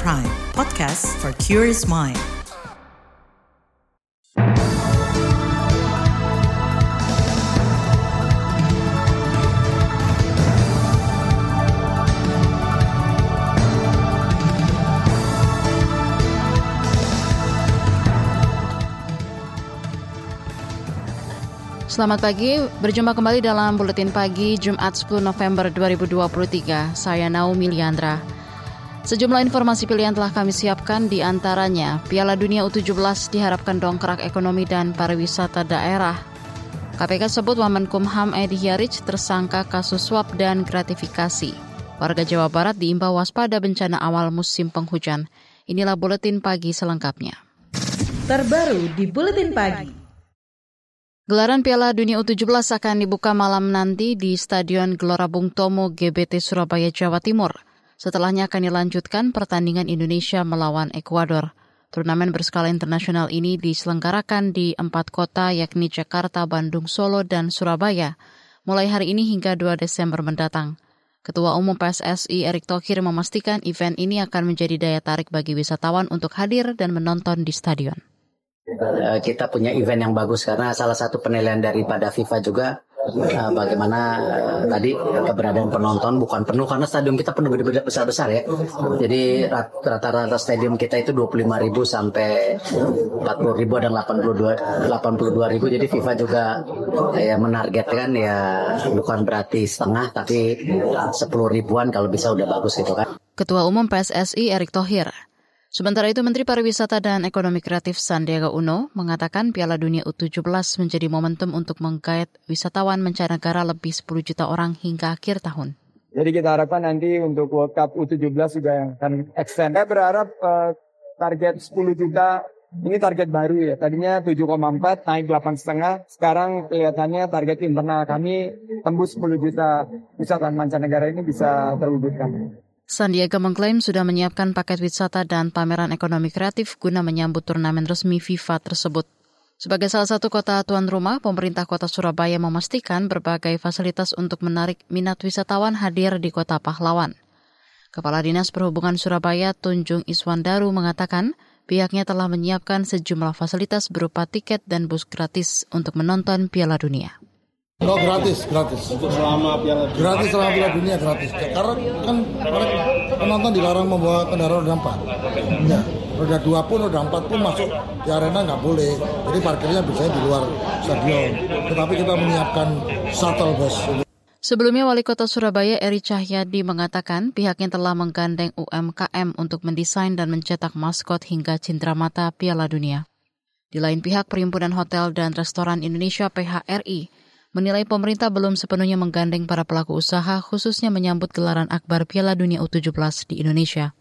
Prime, podcast for curious mind. Selamat pagi, berjumpa kembali dalam Buletin Pagi Jumat 10 November 2023. Saya Naomi Liandra. Sejumlah informasi pilihan telah kami siapkan di antaranya Piala Dunia U17 diharapkan dongkrak ekonomi dan pariwisata daerah. KPK sebut Wamenkumham Edi Hiarich tersangka kasus suap dan gratifikasi. Warga Jawa Barat diimbau waspada bencana awal musim penghujan. Inilah Buletin Pagi selengkapnya. Terbaru di Buletin Pagi. Gelaran Piala Dunia U17 akan dibuka malam nanti di Stadion Gelora Bung Tomo GBT Surabaya, Jawa Timur. Setelahnya akan dilanjutkan pertandingan Indonesia melawan Ekuador. Turnamen berskala internasional ini diselenggarakan di empat kota yakni Jakarta, Bandung, Solo, dan Surabaya, mulai hari ini hingga 2 Desember mendatang. Ketua Umum PSSI Erick Thohir memastikan event ini akan menjadi daya tarik bagi wisatawan untuk hadir dan menonton di stadion. Eh, kita punya event yang bagus karena salah satu penilaian daripada FIFA juga uh, bagaimana uh, tadi keberadaan penonton bukan penuh karena stadion kita penuh gede besar besar ya. Jadi rata-rata stadium kita itu 25 ribu sampai 40 ribu dan 82 82 ribu. Jadi FIFA juga ya menargetkan ya bukan berarti setengah tapi 10 ribuan kalau bisa udah bagus gitu kan. Ketua Umum PSSI Erick Thohir Sementara itu, Menteri Pariwisata dan Ekonomi Kreatif Sandiaga Uno mengatakan Piala Dunia U17 menjadi momentum untuk menggait wisatawan mancanegara lebih 10 juta orang hingga akhir tahun. Jadi kita harapkan nanti untuk World Cup U17 juga yang akan extend. Saya berharap uh, target 10 juta ini target baru ya. Tadinya 7,4 naik 8,5. Sekarang kelihatannya target internal kami tembus 10 juta wisatawan mancanegara ini bisa terwujudkan. Sandiaga mengklaim sudah menyiapkan paket wisata dan pameran ekonomi kreatif guna menyambut turnamen resmi FIFA tersebut. Sebagai salah satu kota tuan rumah, pemerintah kota Surabaya memastikan berbagai fasilitas untuk menarik minat wisatawan hadir di kota pahlawan. Kepala Dinas Perhubungan Surabaya Tunjung Iswandaru mengatakan pihaknya telah menyiapkan sejumlah fasilitas berupa tiket dan bus gratis untuk menonton Piala Dunia. Oh gratis, gratis. Untuk selama Piala Dunia. Gratis selama Piala Dunia gratis. Karena kan penonton dilarang membawa kendaraan roda empat. Ya, roda dua pun, roda empat pun masuk di arena nggak boleh. Jadi parkirnya biasanya di luar stadion. Tetapi kita menyiapkan shuttle bus. Sebelumnya Wali Kota Surabaya Eri Cahyadi mengatakan pihaknya telah menggandeng UMKM untuk mendesain dan mencetak maskot hingga cindramata Piala Dunia. Di lain pihak, Perhimpunan Hotel dan Restoran Indonesia PHRI menilai pemerintah belum sepenuhnya menggandeng para pelaku usaha khususnya menyambut gelaran akbar Piala Dunia U17 di Indonesia.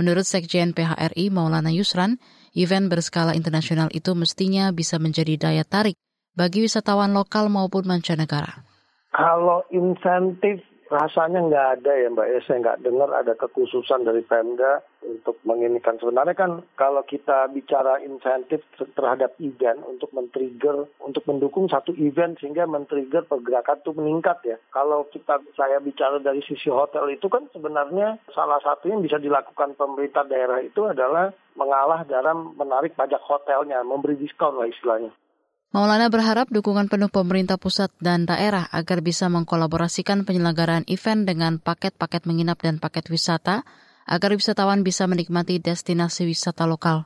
Menurut Sekjen PHRI Maulana Yusran, event berskala internasional itu mestinya bisa menjadi daya tarik bagi wisatawan lokal maupun mancanegara. Kalau insentif rasanya nggak ada ya Mbak ya, saya nggak dengar ada kekhususan dari Pemda untuk menginikan. Sebenarnya kan kalau kita bicara insentif terhadap event untuk men-trigger, untuk mendukung satu event sehingga men-trigger pergerakan itu meningkat ya. Kalau kita saya bicara dari sisi hotel itu kan sebenarnya salah satu yang bisa dilakukan pemerintah daerah itu adalah mengalah dalam menarik pajak hotelnya, memberi diskon lah istilahnya. Maulana berharap dukungan penuh pemerintah pusat dan daerah agar bisa mengkolaborasikan penyelenggaraan event dengan paket-paket menginap dan paket wisata agar wisatawan bisa menikmati destinasi wisata lokal.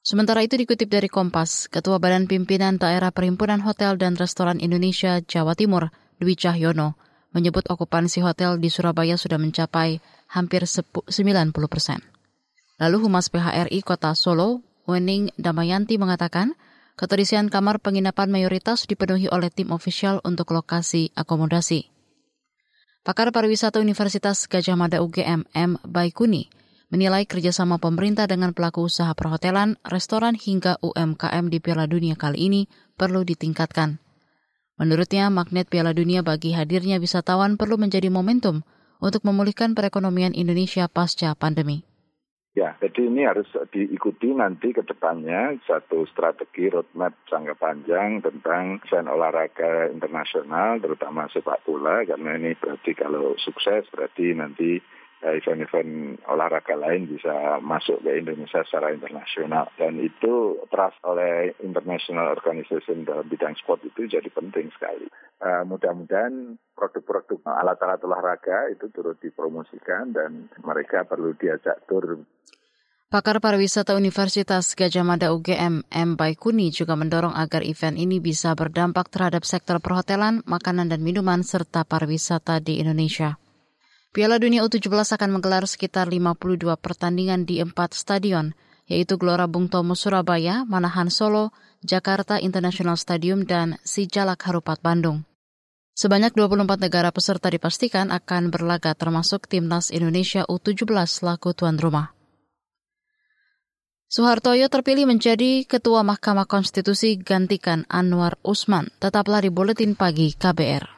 Sementara itu dikutip dari Kompas, Ketua Badan Pimpinan Daerah Perhimpunan Hotel dan Restoran Indonesia Jawa Timur, Dwi Cahyono, menyebut okupansi hotel di Surabaya sudah mencapai hampir 90 persen. Lalu Humas PHRI Kota Solo, Wening Damayanti mengatakan, Keterisian kamar penginapan mayoritas dipenuhi oleh tim ofisial untuk lokasi akomodasi. Pakar Pariwisata Universitas Gajah Mada UGM M. Baikuni menilai kerjasama pemerintah dengan pelaku usaha perhotelan, restoran hingga UMKM di Piala Dunia kali ini perlu ditingkatkan. Menurutnya, magnet Piala Dunia bagi hadirnya wisatawan perlu menjadi momentum untuk memulihkan perekonomian Indonesia pasca pandemi. Ya, jadi ini harus diikuti nanti ke depannya. Satu strategi roadmap jangka panjang tentang event olahraga internasional, terutama sepak bola, karena ini berarti kalau sukses berarti nanti event-event olahraga lain bisa masuk ke Indonesia secara internasional dan itu trust oleh international organization dalam bidang sport itu jadi penting sekali. Uh, mudah-mudahan produk-produk alat-alat olahraga itu turut dipromosikan dan mereka perlu diajak tur Pakar Pariwisata Universitas Gajah Mada UGM, M. Baikuni juga mendorong agar event ini bisa berdampak terhadap sektor perhotelan, makanan dan minuman, serta pariwisata di Indonesia. Piala Dunia U17 akan menggelar sekitar 52 pertandingan di empat stadion, yaitu Gelora Bung Tomo Surabaya, Manahan Solo, Jakarta International Stadium, dan Sijalak Harupat Bandung. Sebanyak 24 negara peserta dipastikan akan berlaga termasuk timnas Indonesia U17 laku tuan rumah. Soehartoyo terpilih menjadi Ketua Mahkamah Konstitusi gantikan Anwar Usman. Tetaplah di Buletin Pagi KBR.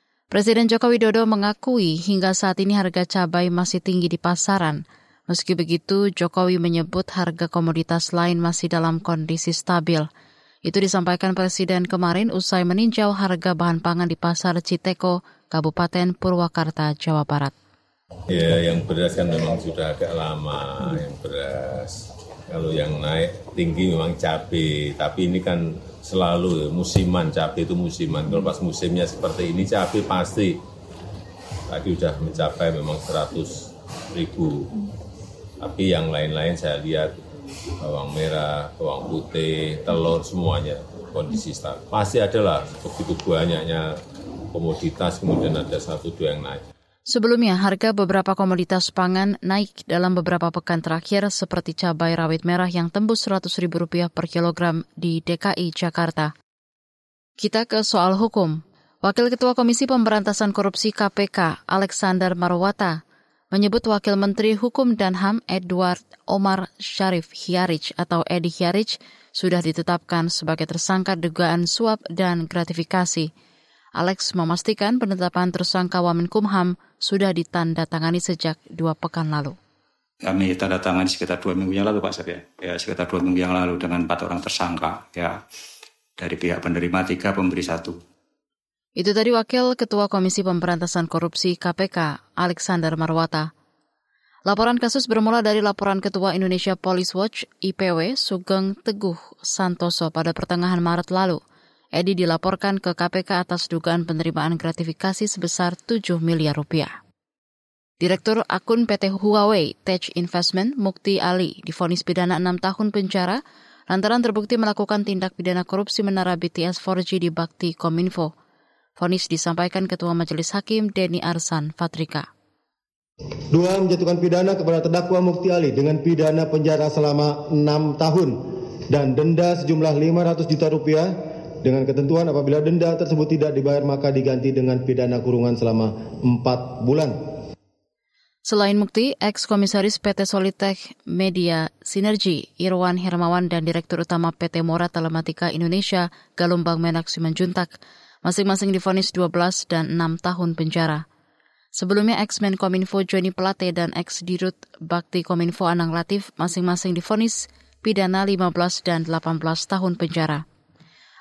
Presiden Joko Widodo mengakui hingga saat ini harga cabai masih tinggi di pasaran. Meski begitu, Jokowi menyebut harga komoditas lain masih dalam kondisi stabil. Itu disampaikan Presiden kemarin usai meninjau harga bahan pangan di Pasar Citeko, Kabupaten Purwakarta, Jawa Barat. Ya, yang beras kan memang sudah agak lama, yang beras. Kalau yang naik tinggi memang cabai, tapi ini kan selalu musiman cabai itu musiman kalau pas musimnya seperti ini cabai pasti tadi sudah mencapai memang 100 ribu tapi yang lain-lain saya lihat bawang merah, bawang putih, telur semuanya kondisi stabil. Pasti adalah begitu banyaknya komoditas kemudian ada satu dua yang naik. Sebelumnya, harga beberapa komoditas pangan naik dalam beberapa pekan terakhir seperti cabai rawit merah yang tembus Rp100.000 per kilogram di DKI Jakarta. Kita ke soal hukum. Wakil Ketua Komisi Pemberantasan Korupsi KPK, Alexander Marwata, menyebut Wakil Menteri Hukum dan HAM Edward Omar Sharif Hiarich atau Edi Hiarich sudah ditetapkan sebagai tersangka dugaan suap dan gratifikasi. Alex memastikan penetapan tersangka Wamenkumham sudah ditandatangani sejak dua pekan lalu. Kami tanda tangan sekitar dua minggu yang lalu Pak Sabia, ya sekitar dua minggu yang lalu dengan empat orang tersangka, ya dari pihak penerima tiga, pemberi satu. Itu tadi Wakil Ketua Komisi Pemberantasan Korupsi KPK, Alexander Marwata. Laporan kasus bermula dari laporan Ketua Indonesia Police Watch IPW Sugeng Teguh Santoso pada pertengahan Maret lalu. Edi dilaporkan ke KPK atas dugaan penerimaan gratifikasi sebesar 7 miliar rupiah. Direktur akun PT Huawei Tech Investment Mukti Ali difonis pidana 6 tahun penjara lantaran terbukti melakukan tindak pidana korupsi menara BTS 4G di Bakti Kominfo. Fonis disampaikan Ketua Majelis Hakim Denny Arsan Fatrika. Dua, menjatuhkan pidana kepada terdakwa Mukti Ali dengan pidana penjara selama 6 tahun dan denda sejumlah 500 juta rupiah dengan ketentuan apabila denda tersebut tidak dibayar maka diganti dengan pidana kurungan selama 4 bulan. Selain Mukti, ex-komisaris PT Solitek Media Sinergi, Irwan Hermawan dan Direktur Utama PT Mora Telematika Indonesia, Galumbang Menak Simanjuntak, masing-masing difonis 12 dan 6 tahun penjara. Sebelumnya ex-Menkominfo Joni Plate dan ex-Dirut Bakti Kominfo Anang Latif masing-masing difonis pidana 15 dan 18 tahun penjara.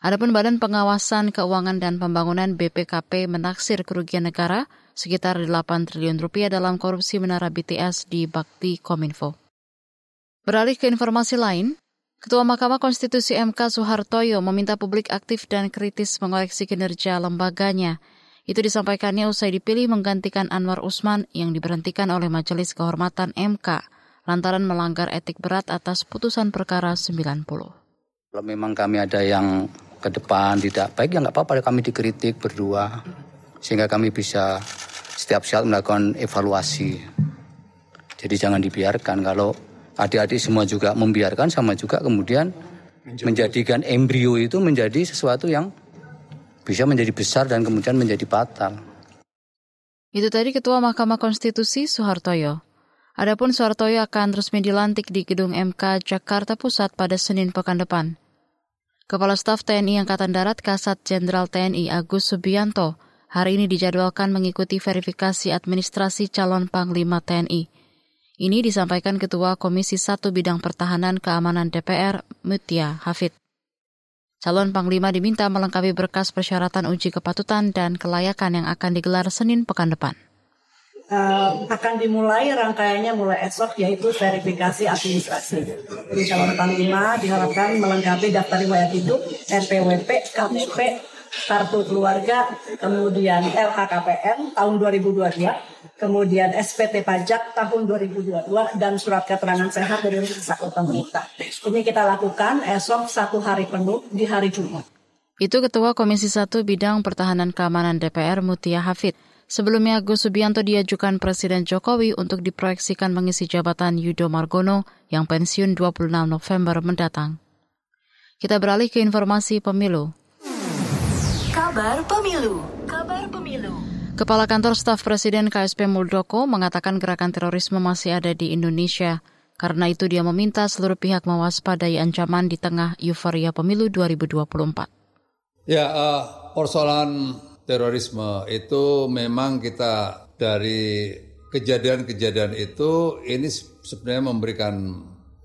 Adapun Badan Pengawasan Keuangan dan Pembangunan BPKP menaksir kerugian negara sekitar 8 triliun rupiah dalam korupsi menara BTS di Bakti Kominfo. Beralih ke informasi lain, Ketua Mahkamah Konstitusi MK Soehartoyo meminta publik aktif dan kritis mengoreksi kinerja lembaganya. Itu disampaikannya usai dipilih menggantikan Anwar Usman yang diberhentikan oleh Majelis Kehormatan MK lantaran melanggar etik berat atas putusan perkara 90. Kalau memang kami ada yang ke depan tidak baik ya nggak apa-apa kami dikritik berdua sehingga kami bisa setiap saat melakukan evaluasi. Jadi jangan dibiarkan kalau adik-adik semua juga membiarkan sama juga kemudian menjadikan embrio itu menjadi sesuatu yang bisa menjadi besar dan kemudian menjadi fatal. Itu tadi Ketua Mahkamah Konstitusi Soehartoyo. Adapun Suartoyo akan resmi dilantik di Gedung MK Jakarta Pusat pada Senin pekan depan. Kepala Staf TNI Angkatan Darat Kasat Jenderal TNI Agus Subianto hari ini dijadwalkan mengikuti verifikasi administrasi calon Panglima TNI. Ini disampaikan Ketua Komisi 1 Bidang Pertahanan Keamanan DPR, Mutia Hafid. Calon Panglima diminta melengkapi berkas persyaratan uji kepatutan dan kelayakan yang akan digelar Senin pekan depan uh, akan dimulai rangkaiannya mulai esok yaitu verifikasi administrasi. Di calon panglima diharapkan melengkapi daftar riwayat hidup, NPWP, KTP, kartu keluarga, kemudian LHKPN tahun 2022, kemudian SPT pajak tahun 2022 dan surat keterangan sehat dari rumah pemerintah. Ini kita lakukan esok satu hari penuh di hari Jumat. Itu Ketua Komisi 1 Bidang Pertahanan Keamanan DPR Mutia Hafid. Sebelumnya, Gus Subianto diajukan Presiden Jokowi untuk diproyeksikan mengisi jabatan Yudo Margono yang pensiun 26 November mendatang. Kita beralih ke informasi pemilu. Kabar pemilu. Kabar pemilu. Kepala Kantor Staf Presiden KSP Muldoko mengatakan gerakan terorisme masih ada di Indonesia. Karena itu dia meminta seluruh pihak mewaspadai ancaman di tengah euforia pemilu 2024. Ya, uh, persoalan terorisme itu memang kita dari kejadian-kejadian itu ini sebenarnya memberikan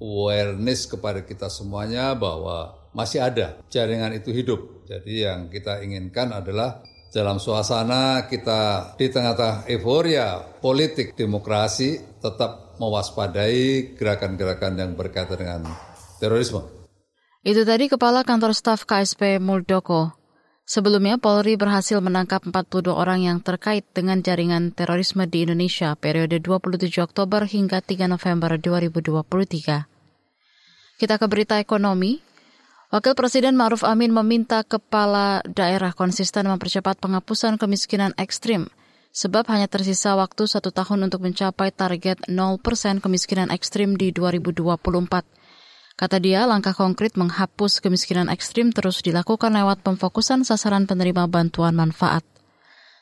awareness kepada kita semuanya bahwa masih ada jaringan itu hidup. Jadi yang kita inginkan adalah dalam suasana kita di tengah-tengah euforia politik demokrasi tetap mewaspadai gerakan-gerakan yang berkaitan dengan terorisme. Itu tadi Kepala Kantor Staf KSP Muldoko. Sebelumnya, Polri berhasil menangkap 42 orang yang terkait dengan jaringan terorisme di Indonesia periode 27 Oktober hingga 3 November 2023. Kita ke berita ekonomi. Wakil Presiden Ma'ruf Amin meminta kepala daerah konsisten mempercepat penghapusan kemiskinan ekstrim, sebab hanya tersisa waktu satu tahun untuk mencapai target 0% kemiskinan ekstrim di 2024. Kata dia, langkah konkret menghapus kemiskinan ekstrim terus dilakukan lewat pemfokusan sasaran penerima bantuan manfaat.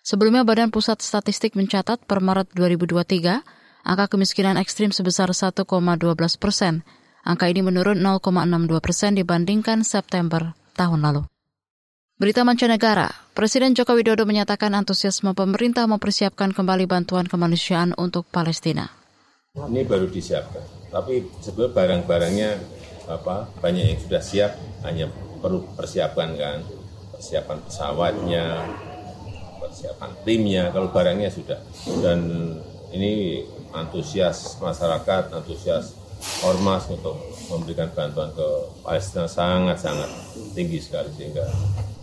Sebelumnya Badan Pusat Statistik mencatat per Maret 2023, angka kemiskinan ekstrim sebesar 1,12 persen. Angka ini menurun 0,62 persen dibandingkan September tahun lalu. Berita mancanegara, Presiden Joko Widodo menyatakan antusiasme pemerintah mempersiapkan kembali bantuan kemanusiaan untuk Palestina. Ini baru disiapkan, tapi sebetulnya barang-barangnya apa banyak yang sudah siap hanya perlu persiapan kan persiapan pesawatnya persiapan timnya kalau barangnya sudah dan ini antusias masyarakat antusias ormas untuk memberikan bantuan ke Palestina sangat-sangat tinggi sekali sehingga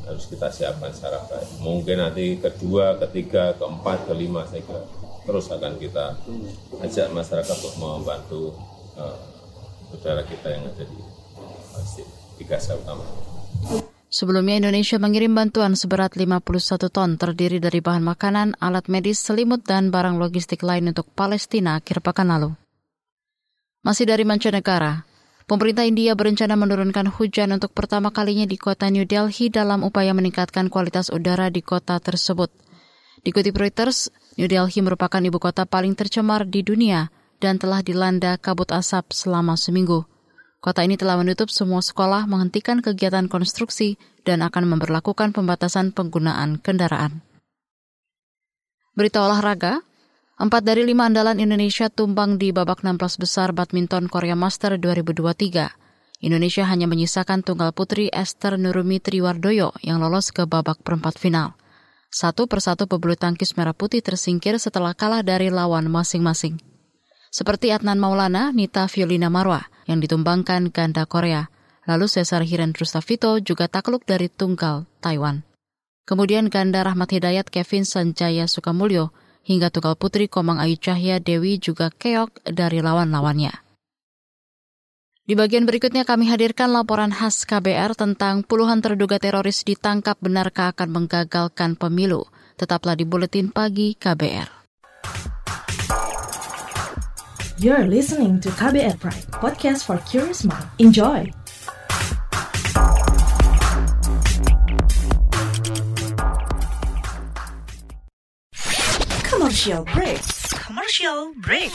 harus kita siapkan secara baik. Mungkin nanti kedua, ketiga, keempat, kelima saya kira terus akan kita ajak masyarakat untuk membantu uh, saudara kita yang ada di Palestina, utama. Sebelumnya Indonesia mengirim bantuan seberat 51 ton terdiri dari bahan makanan, alat medis, selimut, dan barang logistik lain untuk Palestina akhir pekan lalu. Masih dari mancanegara, pemerintah India berencana menurunkan hujan untuk pertama kalinya di kota New Delhi dalam upaya meningkatkan kualitas udara di kota tersebut. Dikutip Reuters, New Delhi merupakan ibu kota paling tercemar di dunia dan telah dilanda kabut asap selama seminggu. Kota ini telah menutup semua sekolah, menghentikan kegiatan konstruksi, dan akan memperlakukan pembatasan penggunaan kendaraan. Berita olahraga, empat dari lima andalan Indonesia tumbang di babak 16 besar badminton Korea Master 2023. Indonesia hanya menyisakan tunggal putri Esther Nurumi Triwardoyo yang lolos ke babak perempat final. Satu persatu pebulu tangkis merah putih tersingkir setelah kalah dari lawan masing-masing seperti Adnan Maulana, Nita Violina Marwa yang ditumbangkan ganda Korea. Lalu Cesar Hiren Trustavito juga takluk dari tunggal Taiwan. Kemudian ganda Rahmat Hidayat Kevin Sanjaya Sukamulyo hingga tunggal putri Komang Ayu Cahya Dewi juga keok dari lawan-lawannya. Di bagian berikutnya kami hadirkan laporan khas KBR tentang puluhan terduga teroris ditangkap benarkah akan menggagalkan pemilu. Tetaplah di Buletin Pagi KBR. You're listening to KBR Pride, podcast for curious mind. Enjoy! Commercial break. Commercial break.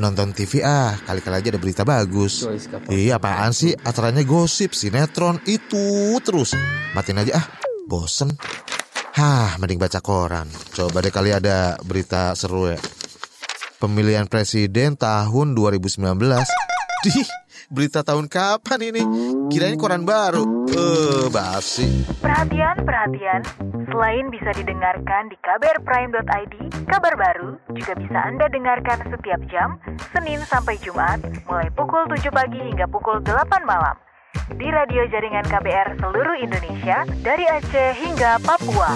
Nonton TV ah, kali-kali aja ada berita bagus. Iya apaan sih? Acaranya gosip, sinetron, itu terus. Matiin aja ah, bosen. Hah, mending baca koran. Coba deh kali ada berita seru ya. Pemilihan presiden tahun 2019. Dih, berita tahun kapan ini? Kirain koran baru. Eh, basi. Perhatian, perhatian. Selain bisa didengarkan di kbrprime.id, kabar baru juga bisa Anda dengarkan setiap jam, Senin sampai Jumat, mulai pukul 7 pagi hingga pukul 8 malam. Di radio jaringan KBR seluruh Indonesia, dari Aceh hingga Papua.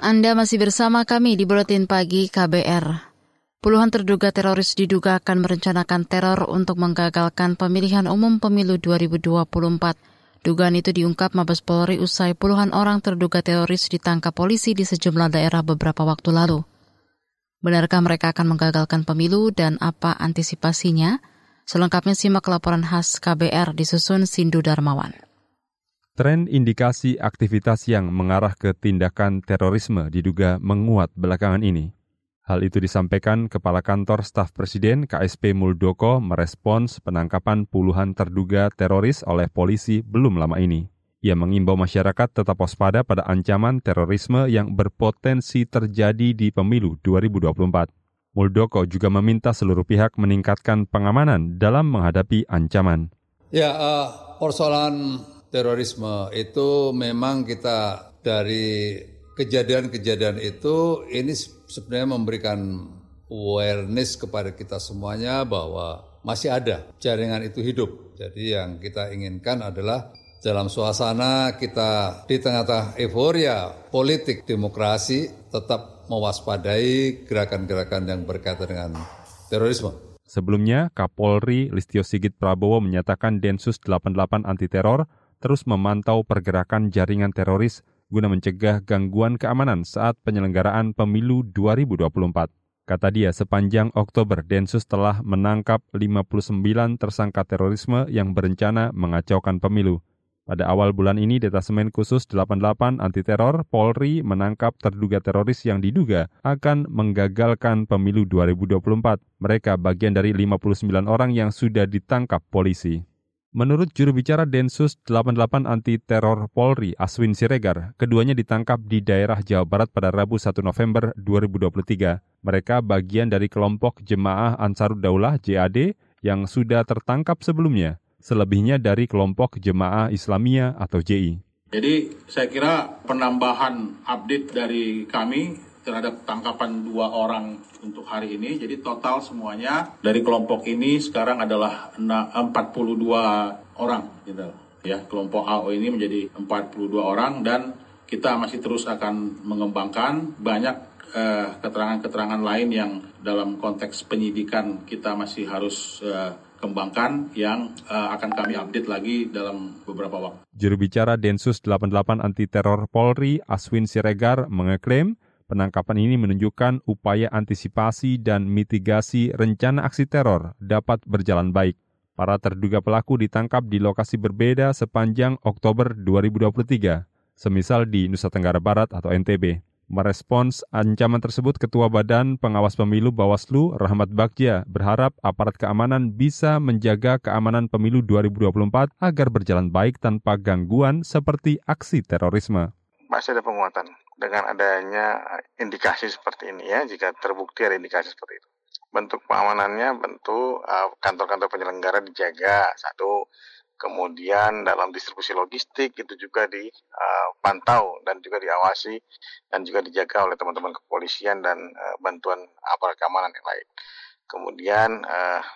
Anda masih bersama kami di Buletin Pagi KBR. Puluhan terduga teroris diduga akan merencanakan teror untuk menggagalkan pemilihan umum pemilu 2024. Dugaan itu diungkap Mabes Polri usai puluhan orang terduga teroris ditangkap polisi di sejumlah daerah beberapa waktu lalu. Benarkah mereka akan menggagalkan pemilu dan apa antisipasinya? Selengkapnya simak laporan khas KBR disusun Sindu Darmawan. Tren indikasi aktivitas yang mengarah ke tindakan terorisme diduga menguat belakangan ini. Hal itu disampaikan Kepala Kantor Staf Presiden KSP Muldoko merespons penangkapan puluhan terduga teroris oleh polisi belum lama ini. Ia mengimbau masyarakat tetap waspada pada ancaman terorisme yang berpotensi terjadi di pemilu 2024. Muldoko juga meminta seluruh pihak meningkatkan pengamanan dalam menghadapi ancaman. Ya, uh, persoalan terorisme itu memang kita dari kejadian-kejadian itu ini sebenarnya memberikan awareness kepada kita semuanya bahwa masih ada jaringan itu hidup. Jadi yang kita inginkan adalah dalam suasana kita di tengah-tengah euforia politik demokrasi tetap mewaspadai gerakan-gerakan yang berkaitan dengan terorisme. Sebelumnya, Kapolri Listio Sigit Prabowo menyatakan Densus 88 anti teror terus memantau pergerakan jaringan teroris guna mencegah gangguan keamanan saat penyelenggaraan pemilu 2024. Kata dia, sepanjang Oktober, Densus telah menangkap 59 tersangka terorisme yang berencana mengacaukan pemilu. Pada awal bulan ini, Detasemen Khusus 88 Anti Teror Polri menangkap terduga teroris yang diduga akan menggagalkan pemilu 2024. Mereka bagian dari 59 orang yang sudah ditangkap polisi. Menurut juru bicara Densus 88 Anti Teror Polri, Aswin Siregar, keduanya ditangkap di daerah Jawa Barat pada Rabu 1 November 2023. Mereka bagian dari kelompok Jemaah Ansarud Daulah JAD yang sudah tertangkap sebelumnya, selebihnya dari kelompok Jemaah Islamia atau JI. Jadi saya kira penambahan update dari kami terhadap tangkapan dua orang untuk hari ini. Jadi total semuanya dari kelompok ini sekarang adalah 42 orang gitu. Ya, kelompok AO ini menjadi 42 orang dan kita masih terus akan mengembangkan banyak eh, keterangan-keterangan lain yang dalam konteks penyidikan kita masih harus uh, kembangkan yang uh, akan kami update lagi dalam beberapa waktu. Juru bicara Densus 88 Anti Teror Polri Aswin Siregar mengeklaim Penangkapan ini menunjukkan upaya antisipasi dan mitigasi rencana aksi teror dapat berjalan baik. Para terduga pelaku ditangkap di lokasi berbeda sepanjang Oktober 2023, semisal di Nusa Tenggara Barat atau NTB. Merespons ancaman tersebut, Ketua Badan Pengawas Pemilu Bawaslu Rahmat Bagja berharap aparat keamanan bisa menjaga keamanan pemilu 2024 agar berjalan baik tanpa gangguan seperti aksi terorisme. Masih ada penguatan dengan adanya indikasi seperti ini ya, jika terbukti ada indikasi seperti itu. Bentuk pengamanannya bentuk uh, kantor-kantor penyelenggara dijaga satu, kemudian dalam distribusi logistik itu juga dipantau uh, dan juga diawasi dan juga dijaga oleh teman-teman kepolisian dan uh, bantuan aparat keamanan yang lain. Kemudian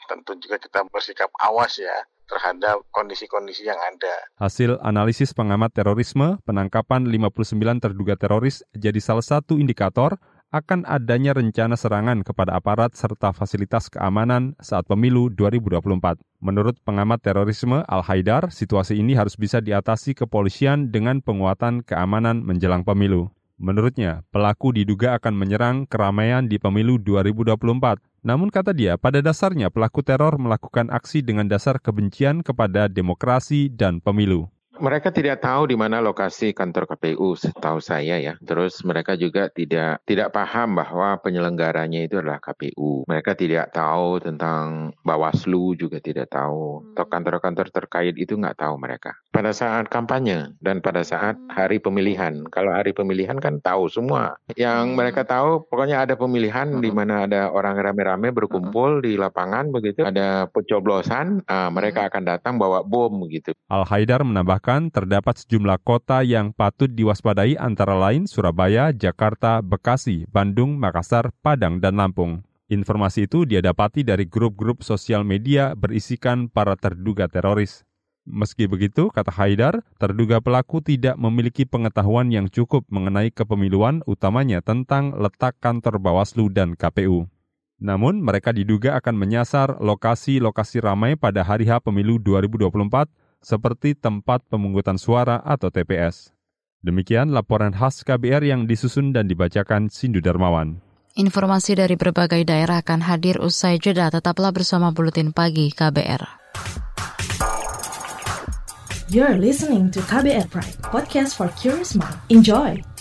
tentu juga kita bersikap awas ya terhadap kondisi-kondisi yang ada. Hasil analisis pengamat terorisme, penangkapan 59 terduga teroris jadi salah satu indikator akan adanya rencana serangan kepada aparat serta fasilitas keamanan saat pemilu 2024. Menurut pengamat terorisme Al-Haidar, situasi ini harus bisa diatasi kepolisian dengan penguatan keamanan menjelang pemilu. Menurutnya, pelaku diduga akan menyerang keramaian di pemilu 2024 Namun kata dia, pada dasarnya pelaku teror melakukan aksi dengan dasar kebencian kepada demokrasi dan pemilu. Mereka tidak tahu di mana lokasi kantor KPU, setahu saya ya. Terus mereka juga tidak tidak paham bahwa penyelenggaranya itu adalah KPU. Mereka tidak tahu tentang Bawaslu juga tidak tahu. Atau kantor-kantor terkait itu nggak tahu mereka. Pada saat kampanye dan pada saat hari pemilihan. Kalau hari pemilihan kan tahu semua. Yang mereka tahu pokoknya ada pemilihan di mana ada orang rame-rame berkumpul di lapangan begitu. Ada pencoblosan, ah, mereka akan datang bawa bom begitu. Al Haidar menambahkan terdapat sejumlah kota yang patut diwaspadai antara lain Surabaya, Jakarta, Bekasi, Bandung, Makassar, Padang, dan Lampung. Informasi itu dia dapati dari grup-grup sosial media berisikan para terduga teroris. Meski begitu, kata Haidar, terduga pelaku tidak memiliki pengetahuan yang cukup mengenai kepemiluan utamanya tentang letak kantor Bawaslu dan KPU. Namun, mereka diduga akan menyasar lokasi-lokasi ramai pada hari H pemilu 2024 seperti tempat pemungutan suara atau TPS. Demikian laporan khas KBR yang disusun dan dibacakan Sindu Darmawan. Informasi dari berbagai daerah akan hadir usai jeda. Tetaplah bersama Buletin Pagi KBR. You're listening to KBR Pride, podcast for curious mind. Enjoy!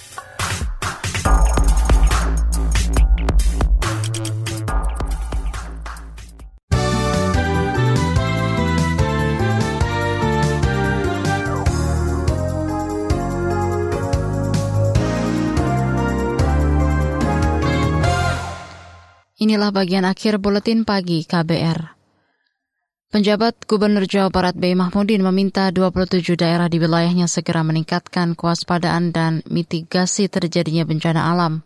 Inilah bagian akhir buletin pagi KBR. Penjabat Gubernur Jawa Barat B. Mahmudin meminta 27 daerah di wilayahnya segera meningkatkan kewaspadaan dan mitigasi terjadinya bencana alam.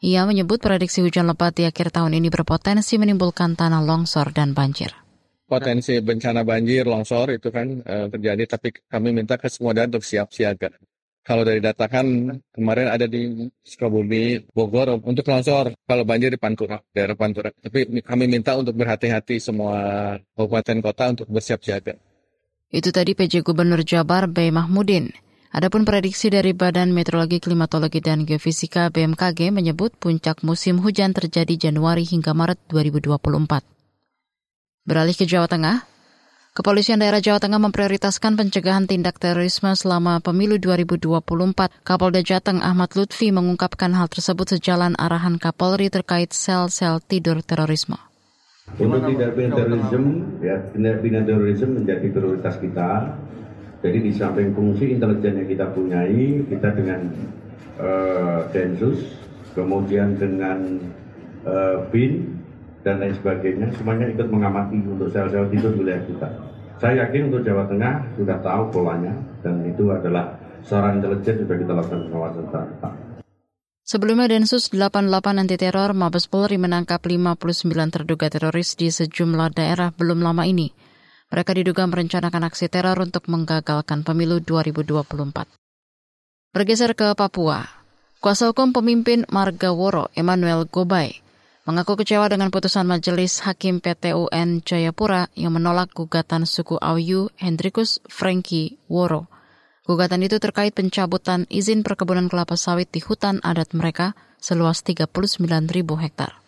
Ia menyebut prediksi hujan lebat di akhir tahun ini berpotensi menimbulkan tanah longsor dan banjir. Potensi bencana banjir, longsor itu kan uh, terjadi, tapi kami minta ke semua daerah untuk siap siaga. Kalau dari data kan kemarin ada di Sukabumi, Bogor untuk longsor. Kalau banjir di Pantura, daerah Pantura. Tapi kami minta untuk berhati-hati semua kabupaten kota untuk bersiap siaga. Itu tadi PJ Gubernur Jabar B. Mahmudin. Adapun prediksi dari Badan Meteorologi, Klimatologi, dan Geofisika BMKG menyebut puncak musim hujan terjadi Januari hingga Maret 2024. Beralih ke Jawa Tengah, Kepolisian daerah Jawa Tengah memprioritaskan pencegahan tindak terorisme selama pemilu 2024. Kapolda Jateng Ahmad Lutfi mengungkapkan hal tersebut sejalan arahan Kapolri terkait sel-sel tidur terorisme. Untuk tindak pidana terorisme, ya tindak pidana terorisme menjadi prioritas kita. Jadi di samping fungsi intelijen yang kita punyai, kita dengan uh, Densus, kemudian dengan uh, BIN, dan lain sebagainya semuanya ikut mengamati untuk sel-sel tidur wilayah kita. Saya yakin untuk Jawa Tengah sudah tahu polanya dan itu adalah seorang intelijen sudah kita lakukan pengawasan tetap. Sebelumnya Densus 88 anti teror Mabes Polri menangkap 59 terduga teroris di sejumlah daerah belum lama ini. Mereka diduga merencanakan aksi teror untuk menggagalkan pemilu 2024. Bergeser ke Papua, kuasa hukum pemimpin Marga Woro Emmanuel Gobay mengaku kecewa dengan putusan Majelis Hakim PT UN Jayapura yang menolak gugatan suku Auyu Hendrikus Franky Woro. Gugatan itu terkait pencabutan izin perkebunan kelapa sawit di hutan adat mereka seluas 39 ribu hektar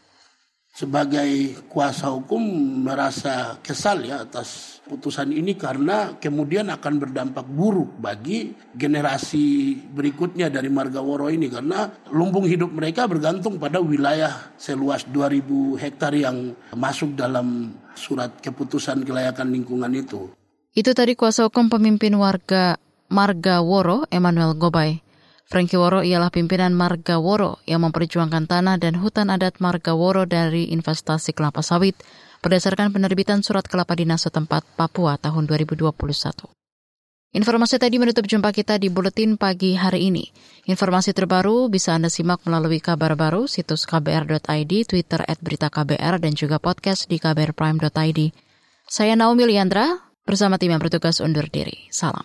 sebagai kuasa hukum merasa kesal ya atas putusan ini karena kemudian akan berdampak buruk bagi generasi berikutnya dari Margaworo ini karena lumbung hidup mereka bergantung pada wilayah seluas 2000 hektar yang masuk dalam surat keputusan kelayakan lingkungan itu. Itu tadi kuasa hukum pemimpin warga Margaworo Emmanuel Gobay. Franky Woro ialah pimpinan Marga Woro yang memperjuangkan tanah dan hutan adat Marga Woro dari investasi kelapa sawit berdasarkan penerbitan surat kelapa dinas setempat Papua tahun 2021. Informasi tadi menutup jumpa kita di Buletin Pagi hari ini. Informasi terbaru bisa Anda simak melalui kabar baru, situs kbr.id, Twitter at berita KBR, dan juga podcast di kbrprime.id. Saya Naomi Liandra, bersama tim yang bertugas undur diri. Salam.